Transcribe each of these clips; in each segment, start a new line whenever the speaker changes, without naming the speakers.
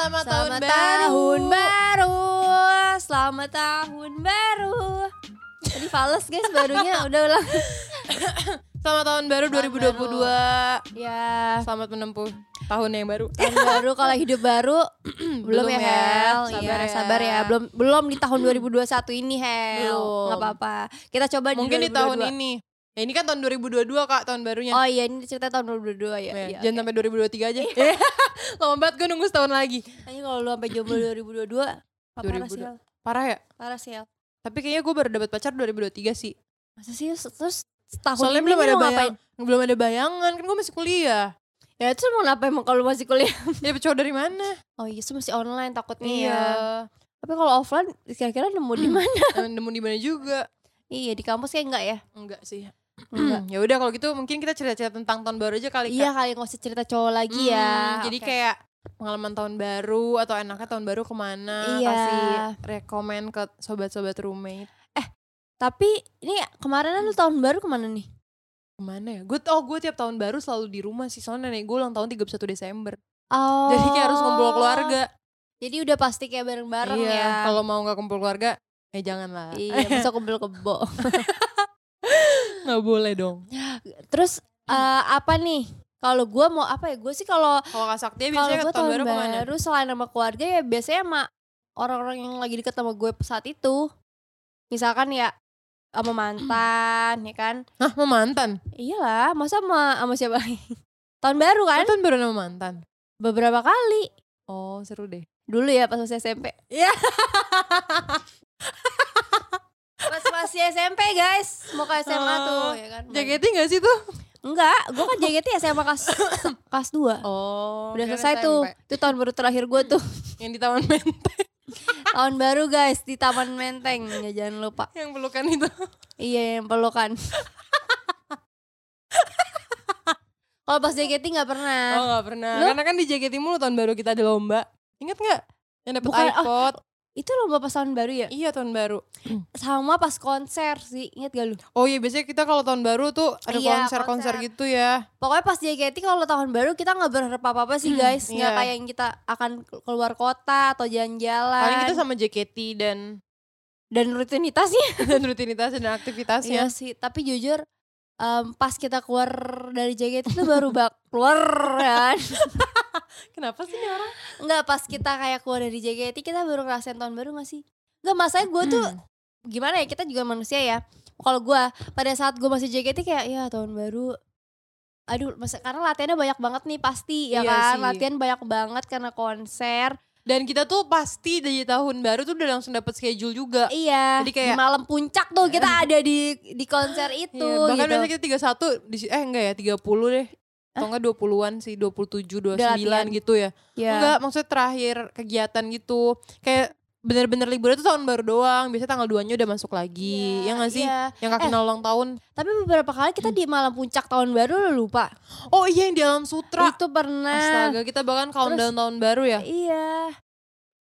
selamat, tahun
Selamat
baru.
tahun baru. Selamat tahun baru. Tadi fals guys barunya udah ulang.
Selamat tahun baru
Selamat
2022.
Ya,
Selamat menempuh tahun yang baru.
tahun baru kalau hidup baru belum,
Belum
ya
ya.
Hel.
Sabar
Iya,
ya.
sabar ya. Belum belum di tahun 2021 ini Hel.
Belum.
Nggak apa-apa. Kita coba
Mungkin
di
di tahun
2022.
ini. Ya ini kan tahun 2022 kak, tahun barunya.
Oh iya, ini cerita tahun 2022 ya.
Ya,
Iya,
jangan sampai 2023 aja. Lama banget gue nunggu setahun lagi.
Kayaknya kalau lu sampai jomblo 2022 apa parah sih
2022. Parah ya?
Parah sih.
Tapi kayaknya gue baru dapet pacar 2023 sih.
Masa sih terus setahun
Soalnya
ini
belum ada bayang, belum ada bayangan kan gue masih kuliah.
Ya itu mau ngapain emang kalau masih kuliah?
Ya cowok dari mana?
Oh iya, itu masih online takutnya
Iya.
ya. Tapi kalau offline kira-kira nemu di mana?
Emang Nemu di mana juga?
iya, di kampus kayak enggak ya?
Enggak sih.
Enggak.
ya udah kalau gitu mungkin kita cerita-cerita tentang tahun baru aja kali.
Iya kali nggak usah cerita cowok lagi
Hmm,
ya.
Jadi
Oke.
kayak pengalaman tahun baru atau enaknya tahun baru ke mana?
Iya.
Kasih rekomen ke sobat-sobat roommate.
Tapi ini kemarin lu tahun baru ke mana nih?
Ke mana ya? Gue oh gue tiap tahun baru selalu di rumah sih. Soalnya nenek gue ulang tahun 31 Desember.
Oh.
Jadi kayak harus kumpul keluarga.
Jadi udah pasti kayak bareng-bareng
iya.
ya.
Kalau mau nggak kumpul keluarga, eh jangan lah.
Iya, bisa kumpul kebo.
Nggak boleh dong.
Terus eh, apa nih? Kalau gua mau apa ya? Gue sih kalau
Kalau Kak Sakti
kalau
biasanya
gue
tahun, baru ke mana?
baru selain sama keluarga ya biasanya sama orang-orang yang lagi deket sama gue saat itu. Misalkan ya sama mantan, ya kan?
Hah, mau mantan?
Iyalah, masa sama sama siapa? Tahun baru kan?
Mantan baru sama mantan.
Beberapa kali.
Oh, seru deh.
Dulu ya pas masih SMP.
Iya.
Masih SMP guys, mau ke SMA
Oh,
tuh ya kan.
JKT gak sih tuh?
Enggak, gue kan JKT SMA kelas kelas 2.
Oh,
Udah selesai
SMP.
tuh. Itu tahun baru terakhir gue tuh.
Yang di Taman Menteng
tahun baru guys di Taman Menteng. Ya jangan lupa.
yang pelukan itu.
Iya yang pelukan. Kalau pas JKT nggak pernah.
Oh, gak pernah.
Lu?
Karena kan di JKT mulu tahun baru kita ada lomba. Ingat gak? Yang dapet
Bukan, oh. Itu lomba pas tahun baru ya?
Iya, tahun baru.
Sama pas konser sih. Ingat gak lu?
Oh iya, biasanya kita kalau tahun baru tuh ada
Iya,
konser-konser
konser.
gitu ya.
Pokoknya pas JKT kalau tahun baru kita nggak berharap apa-apa sih guys. Nggak
iya.
kayak yang kita akan keluar kota atau jalan-jalan.
Paling kita sama JKT dan
Dan rutinitasnya.
dan rutinitas dan aktivitasnya.
Iya sih. Tapi jujur em, pas kita keluar dari JKT itu baru bak keluar kan.
Kenapa sih nih orang?
Enggak pas kita kayak keluar dari JKT kita baru ngerasain tahun baru gak sih? Enggak masanya gue tuh
Hmm.
gimana ya kita juga manusia ya. Kalau gue pada saat gue masih JKT kayak ya tahun baru aduh masa karena latihannya banyak banget nih pasti ya
Iya
kan
sih.
latihan banyak banget karena konser
Dan kita tuh pasti dari tahun baru tuh udah langsung dapet schedule juga.
iya
Jadi kayak-
di malam puncak tuh kita ada di di konser itu
Iya, bahkan
gitu
biasanya kita 31 di si- eh enggak ya 30 deh. Atau enggak 20-an sih, 27, 29
latihan.
gitu ya.
ya
Enggak, maksudnya terakhir kegiatan gitu. Kayak bener-bener libur itu tahun baru doang. Biasanya tanggal 2-nya udah masuk lagi. ya enggak sih?
iya.
Yang Kak Kinal ulang tahun.
tapi beberapa kali kita di malam puncak tahun baru lo lupa
Oh iya yang di alam sutra.
itu pernah
Astaga, kita bahkan countdown tahun baru ya.
Iya.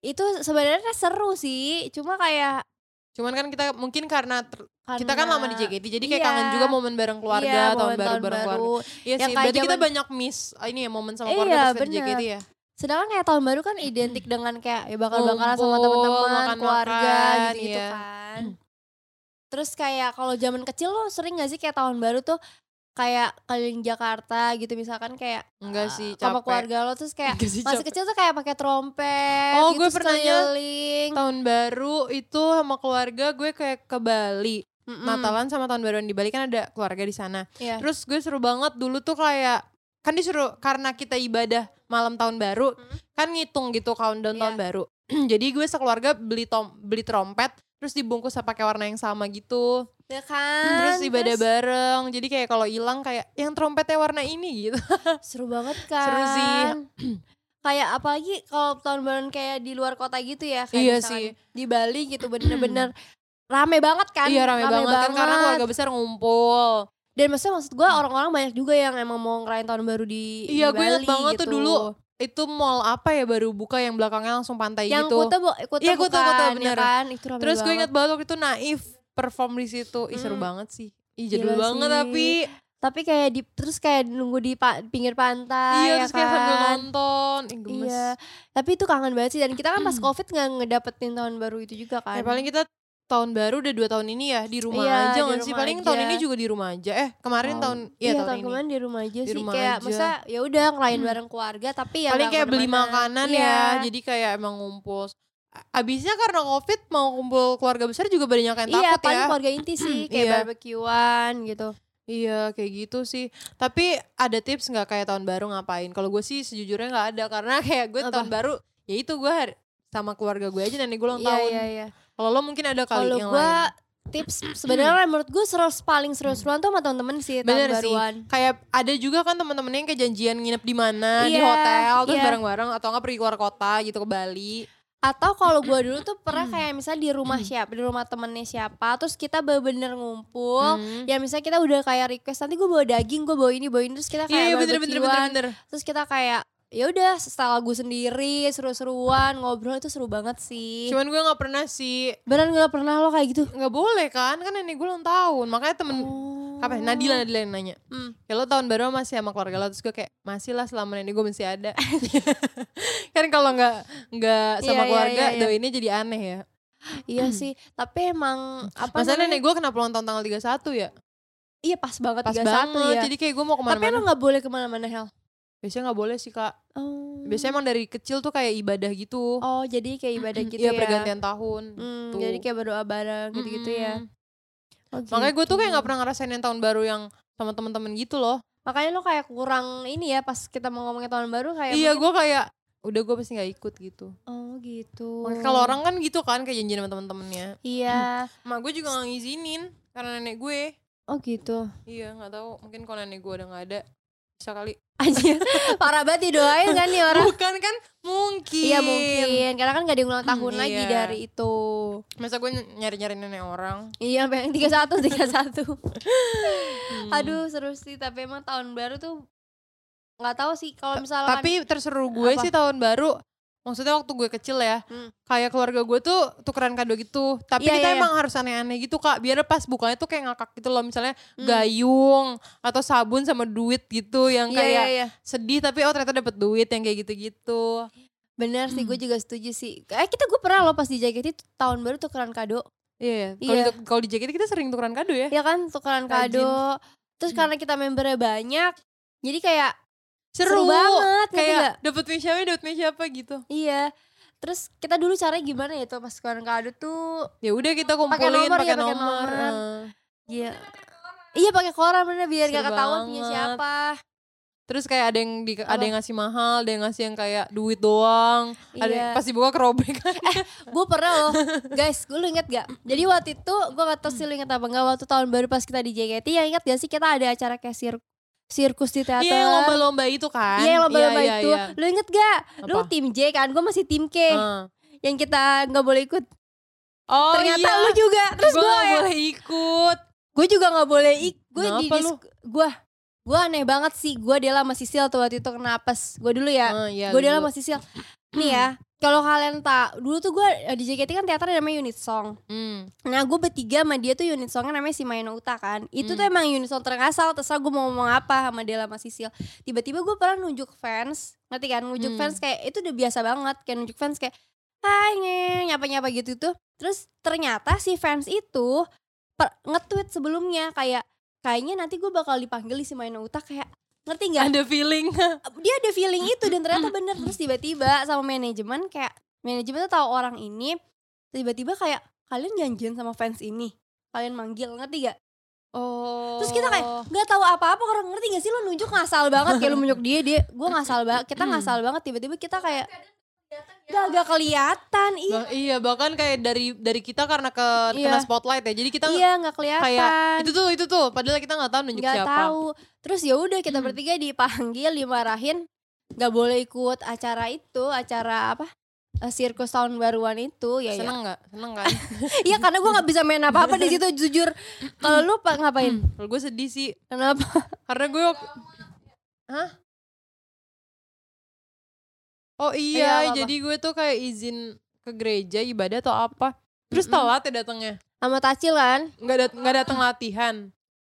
Itu sebenarnya seru sih, cuma kayak
Cuman kan kita mungkin karena ter-
karena,
kita kan lama di JKT jadi kayak
Iya.
kangen juga momen bareng keluarga,
iya,
tahun baru bareng keluarga. Iya sih, berarti kita banyak miss ah, ini ya momen sama
Iya,
keluarga pas di
bener.
JKT ya.
Sedangkan kayak tahun baru kan identik dengan kayak ya bakal-bakalan sama
Ngumpul,
teman-teman, keluarga gitu-gitu
iya.
kan. Terus kayak kalau zaman kecil lo sering gak sih kayak tahun baru tuh kayak keliling Jakarta gitu misalkan kayak
Enggak
eh,
sih,
sama
capek.
keluarga lo terus kayak
sih,
masih
capek.
kecil tuh kayak pakai trompet
Oh,
gitu
gue
keliling.
Tahun baru itu sama keluarga gue kayak ke Bali.
Mm-mm.
Natalan sama tahun baruan di Bali kan ada keluarga di sana.
Iya.
Terus gue seru banget dulu tuh kayak kan disuruh karena kita ibadah malam tahun baru
Mm.
kan ngitung gitu countdown
Iya.
tahun baru. Jadi gue sekeluarga beli tom beli trompet terus dibungkus pakai warna yang sama gitu.
Ya kan.
terus ibadah bareng. Jadi kayak kalau hilang kayak yang trompetnya warna ini gitu.
seru banget kan
Seru sih.
kayak apalagi kalau tahun baru kayak di luar kota gitu ya kayak
Iya sih.
di Bali gitu bener-bener rame banget kan
iya rame, banget, kan karena keluarga besar ngumpul.
dan maksudnya maksud gue orang-orang banyak juga yang emang mau ngerayain tahun baru di
Iya,
di
gue inget banget
gitu.
tuh dulu itu mall apa ya baru buka yang belakangnya langsung pantai
yang
gitu.
Kuta, bu, Kuta
Iya, Kuta,
bukan,
Kuta,
ya
bener.
kan itu rame
Terus gue
banget.
inget banget waktu itu Naif perform di situ. Ih seru banget sih. Ih jadul
Gila
banget
sih.
tapi
Tapi kayak di terus kayak nunggu di pa- pinggir pantai
iya
ya
terus kayak sambil
kan.
nonton Ih, gemes
Iya. Tapi itu kangen banget sih dan kita kan pas Covid nggak ngedapetin tahun baru itu juga kan.
Ya, paling kita tahun baru udah dua tahun ini ya di rumah
Iya,
aja nggak sih paling tahun
aja.
ini juga di rumah aja eh kemarin
Oh.
tahun iya
Iya,
tahun,
tahun kemarin di rumah aja
Di
sih
rumah
kayak
aja.
masa ya udah ngelain bareng keluarga tapi ya
paling kayak beli makanan
Iya.
ya jadi kayak emang ngumpul abisnya karena covid mau kumpul keluarga besar juga banyak yang
Iya,
takut
paling
ya
keluarga inti sih kayak
Iya.
barbekyuan gitu.
Iya kayak gitu sih Tapi ada tips nggak kayak tahun baru ngapain Kalau gue sih sejujurnya nggak ada Karena kayak gue
Apa?
tahun baru Ya itu gue sama keluarga gue aja Nenek gue ulang
Iya,
tahun
iya, iya.
Kalau lo mungkin ada kali
Kalau
yang
gue
lain
tips sebenarnya menurut gue seru paling seru-seruan tuh sama temen-temen sih tahun
Bener sih.
baruan.
Kayak ada juga kan teman-teman yang kayak janjian nginep di mana Di
Iya,
hotel Terus
iya.
bareng-bareng Atau nggak pergi keluar kota gitu ke Bali
Atau kalau gue dulu tuh pernah
Hmm.
kayak misalnya di rumah siapa, di rumah temennya siapa, terus kita bener-bener ngumpul.
Hmm.
Ya misalnya kita udah kayak request nanti gue bawa daging, gue bawa ini, bawa ini, terus kita
Iya
kayak
iya, bener bener bener bener
Terus kita kayak ya udah style lagu sendiri, seru-seruan, ngobrol itu seru banget sih.
Cuman gue gak pernah sih
Beneran gak pernah lo kayak gitu?
nggak boleh kan Kan nenek gue ulang tahun Makanya temen
Oh.
apa Nadila Nadila yang nanya
Hmm.
ya lo tahun baru masih sama keluarga lo terus gue kayak masih lah selama nenek gue masih ada kan kalau nggak nggak sama
Iya, iya,
keluarga
iya, iya.
doainnya jadi aneh ya
Iya sih, tapi emang apa
masa
namanya?
nenek gue kenapa ulang tahun tanggal 31 ya
Iya pas banget
pas
31
banget
ya.
jadi kayak gue mau
Tapi
ke mana-mana
emang gak boleh ke mana-mana Hel.
Biasanya nggak boleh sih kak
Oh.
biasanya emang dari kecil tuh kayak ibadah gitu
Oh jadi kayak ibadah gitu
iya
ya.
pergantian tahun
Hmm,
Tuh.
jadi kayak berdoa bareng gitu-gitu ya.
Mm-mm.
Oh,
makanya gue tuh kayak
gitu.
nggak pernah ngerasain yang tahun baru yang sama temen-temen gitu loh
Makanya lo kayak kurang ini ya pas kita mau ngomongin tahun baru kayak
iya
mungkin-
gue kayak udah gue pasti nggak ikut gitu
Oh gitu.
Kalau orang kan gitu kan kayak janjian sama temen-temennya
Iya.
Mak gue juga gak ngizinin karena nenek gue.
Oh gitu.
Iya nggak tahu mungkin kalau nenek gue udah nggak ada bisa kali.
Anjir, parah banget didoain kan nih orang.
Bukan kan mungkin.
Iya mungkin, karena kan gak ada yang ulang tahun
Hmm,
lagi
iya.
dari itu.
Masa gue nyari-nyari nenek orang.
Iya, yang tiga satu, tiga satu.
Hmm.
Aduh seru sih, tapi emang tahun baru tuh nggak tahu sih kalau misalkan.
Tapi terseru gue
Apa?
sih tahun baru. Maksudnya waktu gue kecil ya,
Hmm.
kayak keluarga gue tuh tukeran kado gitu. Tapi
Iya,
kita
iya, iya.
emang harus aneh-aneh gitu kak, biar pas bukanya tuh kayak ngakak gitu loh. Misalnya
Hmm.
gayung atau sabun sama duit gitu yang
Iya,
kayak
iya, iya.
sedih tapi oh ternyata dapet duit yang kayak gitu-gitu.
Bener sih, gue
Hmm.
juga setuju sih. Eh kita gue pernah loh pas di JKT tahun baru tukeran kado.
Iya,
Iya.
kalau kalau di JKT kita sering tukeran kado ya.
Ya kan tukeran
Rajin.
kado. Terus
Hmm.
karena kita membernya banyak, jadi kayak
Seru,
seru, banget.
Kayak dapat apa, dapat meja apa gitu.
Iya. Terus kita dulu caranya gimana ya tuh pas tukeran kado tuh
Ya udah kita
Pakai
kumpulin
nomor
pakai
ya, pakai
nomor.
nomor.
eh.
Iya. Iya pakai koran bener biar
Seru
gak ketahuan punya siapa.
Terus kayak ada yang di, ada yang ngasih mahal, ada yang ngasih yang kayak duit doang. Ada yang
Iya.
pasti buka kerobek.
gue pernah loh guys gue lu inget gak jadi waktu itu gue gak tau sih lu inget apa enggak waktu tahun baru pas kita di JKT ya inget gak sih kita ada acara kayak sir sirkus di teater
Iya, yang lomba-lomba itu kan.
Iya, yang lomba-lomba
Iya,
itu
iya.
lu inget gak lu
Apa?
tim J kan gue masih tim K
Eh.
yang kita nggak boleh ikut
Oh
ternyata
iya.
lu juga terus gue
nggak boleh ikut.
gue juga nggak boleh ikut gue di
Kenapa lu?
gue gue aneh banget sih gue Dela sama Sisil tuh waktu itu kena apes gue dulu ya
Eh, iya,
gue
lu-
sama Sisil nih ya kalau kalian tak dulu tuh gue di JKT kan teater namanya unit song
Hmm.
Nah gue bertiga sama dia tuh unit songnya namanya si Maino Uta kan Itu tuh
Hmm.
emang unit song terengasal Terserah gue mau ngomong apa sama Dela sama Sisil Tiba-tiba gue pernah nunjuk fans Ngerti kan nunjuk
Hmm.
fans kayak itu udah biasa banget Kayak nunjuk fans kayak Hai nyapa-nyapa gitu tuh Terus ternyata si fans itu per- Nge-tweet sebelumnya kayak Kayaknya nanti gue bakal dipanggil di si Maino Uta kayak Ngerti gak?
Ada feeling.
dia ada feeling itu dan ternyata bener terus tiba-tiba sama manajemen kayak manajemen tuh tahu orang ini tiba-tiba kayak kalian janjian sama fans ini kalian manggil ngerti gak?
Oh.
Terus kita kayak nggak tahu apa-apa orang ngerti gak sih lo nunjuk ngasal banget kayak lo nunjuk dia dia gue ngasal banget kita ngasal banget tiba-tiba kita kayak gak gak kelihatan iya
Bah- iya bahkan kayak dari dari kita karena ke
Iya.
kena spotlight ya. Jadi kita
iya nggak kelihatan.
kayak itu tuh itu tuh. Padahal kita nggak tahu nunjuk
nggak
siapa.
tahu. Terus ya udah kita
Hmm.
bertiga dipanggil dimarahin. Nggak boleh ikut acara itu acara apa? Eh, sirkus tahun baruan itu ya ya.
Seneng nggak? Seneng kan
Iya karena gue nggak bisa main apa-apa di situ jujur. Kalau lu pak ngapain?
kalau gue sedih sih.
Kenapa?
karena gue wak- hah oh
Iya,
iya
apa-apa.
jadi gue tuh kayak izin ke gereja ibadah atau apa terus
Mm-mm.
telat ya datangnya
Sama Tacil kan?
nggak dat nggak datang latihan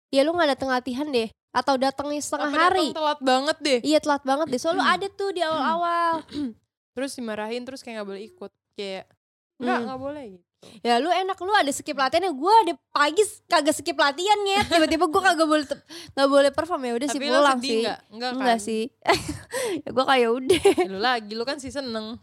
Ya lu nggak dateng latihan deh. atau datangnya setengah
Apa
hari.
datang telat banget deh.
Iya telat banget deh. Soalnya ada tuh di awal-awal.
Terus dimarahin terus kayak nggak boleh ikut. Kayak nggak
Hmm.
nggak boleh gitu.
Ya lu enak lu ada skip latihan ya gue ada pagi kagak skip latihan ya tiba-tiba gue kagak boleh nggak boleh perform ya udah sih pulang sih
nggak? Enggak kan?
enggak sih ya gue kayak udah
Ya, lu lagi, lu kan sih seneng.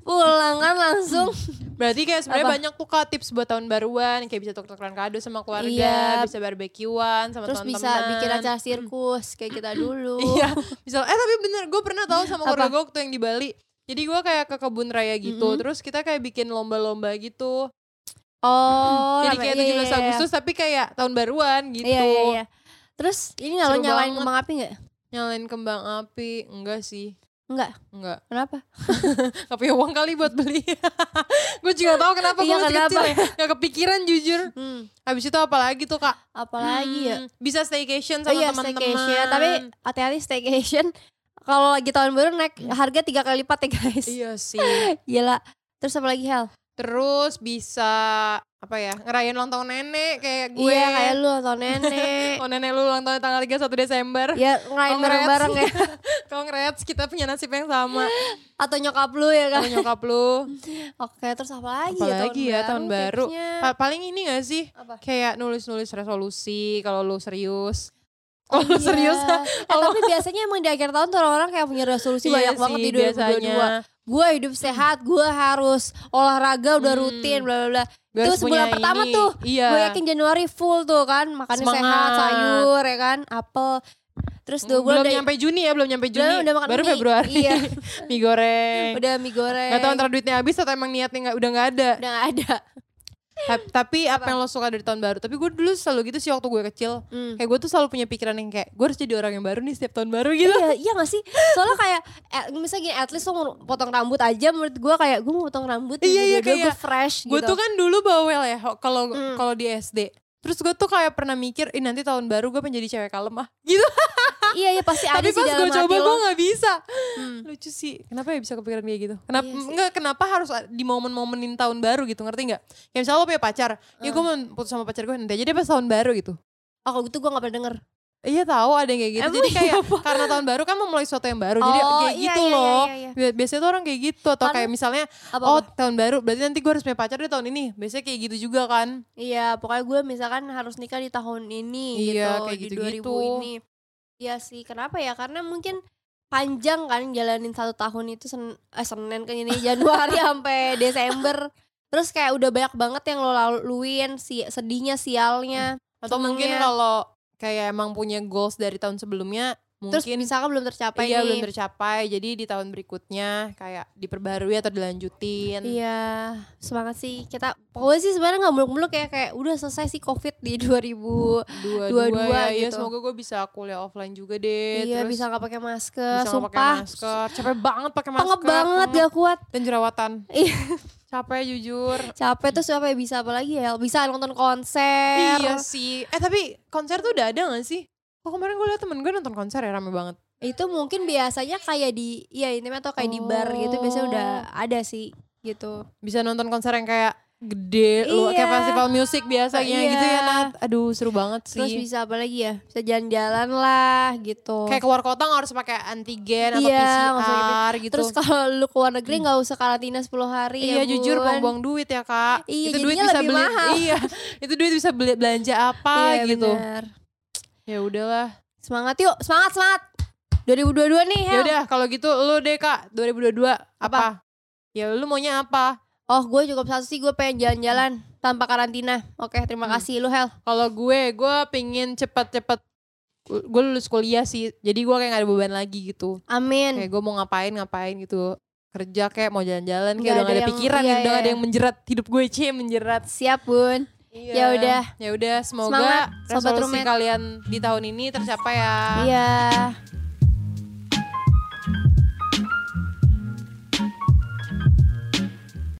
pulang kan langsung
Berarti kayak sebenarnya banyak tuh kak tips buat tahun baruan, kayak bisa tuker-tukeran kado sama keluarga,
Iya.
bisa barbekyuan sama
terus
teman-teman.
bisa bikin acara sirkus kayak kita dulu
Iya, misal eh tapi bener gue pernah tahu sama keluarga gue waktu yang di Bali. Jadi gue kayak ke kebun raya gitu,
Mm-mm.
terus kita kayak bikin lomba-lomba gitu.
oh
Jadi
rame-
kayak
iya,
17
iya, iya.
Agustus tapi kayak tahun baruan gitu.
iya iya iya terus ini
Seru
nyalain
banget.
kembang api nggak
Nyalain kembang api, enggak sih.
Enggak.
Enggak.
kenapa
Gak punya uang kali buat beli. gue juga tahu kenapa gue
Iya,
masih
kenapa?
kecil ya. Gak kepikiran jujur.
hmm.
Habis itu apa lagi tuh kak?
apalagi ya
Hmm, Bisa staycation
oh
sama
iya
teman-teman.
staycation tapi hati-hati staycation kalau lagi tahun baru naik harga tiga kali lipat ya guys
Iya sih.
gila terus apa lagi Hel
Terus bisa apa ya ngerayain ulang tahun nenek kayak gue.
iya kayak lu atau nenek
Oh nenek lu ulang tahun tanggal 31 Desember.
ya ngelain
Congrats.
bareng-bareng ya
Congrats kita punya nasib yang sama.
atau nyokap lu ya kan
Sama nyokap lu.
oke terus apa lagi
Apa
ya
lagi ya, tahun baru? Pa- paling ini gak sih?
apa
Kayak nulis-nulis resolusi kalau lu serius.
Oh iya.
serius
eh, tapi biasanya emang di akhir tahun tuh orang kayak punya resolusi
Iya
banyak banget
sih,
di 2022
biasanya.
gue hidup sehat gue harus olahraga udah
Hmm.
rutin bla bla bla Itu sebulan pertama
ini.
tuh,
Iya.
gue yakin Januari full tuh kan makannya sehat sayur ya kan apel terus dua bulan
belum nyampe Juni ya, belum nyampe Juni.
Udah- udah makan
Baru
mie.
Februari.
Iya.
mie goreng.
udah mie goreng
Gak tau antara duitnya habis atau emang niatnya nggak udah nggak ada.
udah gak ada
Tapi apa yang lo suka dari tahun baru? Tapi gue dulu selalu gitu sih waktu gue kecil.
Hmm.
Kayak gue tuh selalu punya pikiran yang kayak gue harus jadi orang yang baru nih setiap tahun baru gitu.
Iya, iya gak sih? Soalnya kayak eh, misalnya gini, at least lo mau potong rambut aja menurut gue kayak gue mau potong rambut
Iya, iya,
gue fresh
Gue
gitu.
tuh kan dulu bawel ya kalau
Hmm.
kalau di SD. Terus gue tuh kayak pernah mikir, ih nanti tahun baru gue pengen jadi cewek kalem ah. Gitu.
iya, iya pasti ada
Tapi
sih
pas gue coba gue gak bisa.
Hmm.
Lucu sih. Kenapa ya bisa kepikiran kayak gitu? Kenapa
Iya sih.
enggak kenapa harus di momen-momenin tahun baru gitu, ngerti nggak? Kayak misalnya lo punya pacar, ya
Hmm.
gue mau putus sama pacar gue nanti aja deh pas tahun baru gitu.
Oh kalau gitu gue gak pernah denger.
Iya tahu ada yang kayak gitu.
Emang
Jadi kayak
iya,
karena tahun baru kan memulai sesuatu yang baru. Jadi
Oh,
kayak
iya,
gitu
iya,
loh.
iya, iya.
Bi- Biasanya tuh orang kayak gitu atau kayak misalnya
Apa,
oh
apa?
tahun baru berarti nanti gue harus punya pacar deh tahun ini. Biasanya kayak gitu juga kan.
Iya, pokoknya gue misalkan harus nikah di tahun ini
Iya,
gitu,
kayak
di
gitu-gitu.
2000 ini. Iya sih, kenapa ya? Karena mungkin panjang kan jalanin satu tahun itu sen eh, Senin kan ini Januari sampai Desember. Terus kayak udah banyak banget yang lo laluin, si sedihnya, sialnya.
Atau mungkin kalau kayak emang punya goals dari tahun sebelumnya
Terus
mungkin
misalkan belum tercapai
iya
nih.
belum tercapai. Jadi di tahun berikutnya kayak diperbarui atau dilanjutin.
Iya, semangat sih kita. Pokoknya sih sebenarnya nggak muluk-muluk ya kayak udah selesai sih covid di 2000.
Dua-dua
Dua-dua
ya, ya
gitu.
semoga gue bisa kuliah offline juga deh.
iya
Terus
bisa nggak pakai masker,
bisa nggak pakai
sumpah.
masker. Capek banget pakai masker.
Pengep banget gak kuat.
Dan jerawatan.
Iya.
Capek jujur.
Capek tuh siapa ya bisa apa lagi ya? Bisa nonton konser.
Iya sih. Eh tapi konser tuh udah ada gak sih? Oh kemarin gue liat temen gue nonton konser ya rame banget.
Itu mungkin biasanya kayak di ya intinya atau kayak di bar gitu biasanya
Oh.
udah ada sih gitu.
Bisa nonton konser yang kayak gede, lu kayak
Iya.
festival musik biasanya
Iya.
gitu ya Nat. Aduh seru banget sih.
Terus bisa apa lagi ya? Bisa jalan-jalan lah gitu.
Kayak keluar kota gak harus pakai antigen atau
Iya, usah
PCR gitu.
Terus kalau lu ke luar negeri nggak usah karantina 10 hari
Iya
ya
jujur
Bun.
buang-buang duit ya kak.
Iya,
itu duit bisa beli.
mahal.
Iya. itu duit bisa beli belanja apa
Iya,
gitu.
bener.
Ya udahlah.
Semangat yuk, semangat semangat. 2022 nih,
Ya udah kalau gitu lu deh kak 2022 apa? Ya lu maunya apa?
Oh, gue cukup satu sih, gue pengen jalan-jalan tanpa karantina. Oke, terima
Hmm.
kasih lu, Hel.
Kalau gue, gue pingin cepet-cepet gue lulus kuliah sih. Jadi gue kayak gak ada beban lagi gitu.
Amin.
Kayak gue mau ngapain ngapain gitu. Kerja kayak mau jalan-jalan kayak udah gak
ada
ada
yang-
pikiran,
iya,
udah gak ada
iya.
yang menjerat hidup gue cie menjerat.
Siap, Bun.
Iya.
Ya udah.
Ya udah, semoga
Semangat, Sobat
resolusi
Roommate.
kalian di tahun ini tercapai ya.
Iya.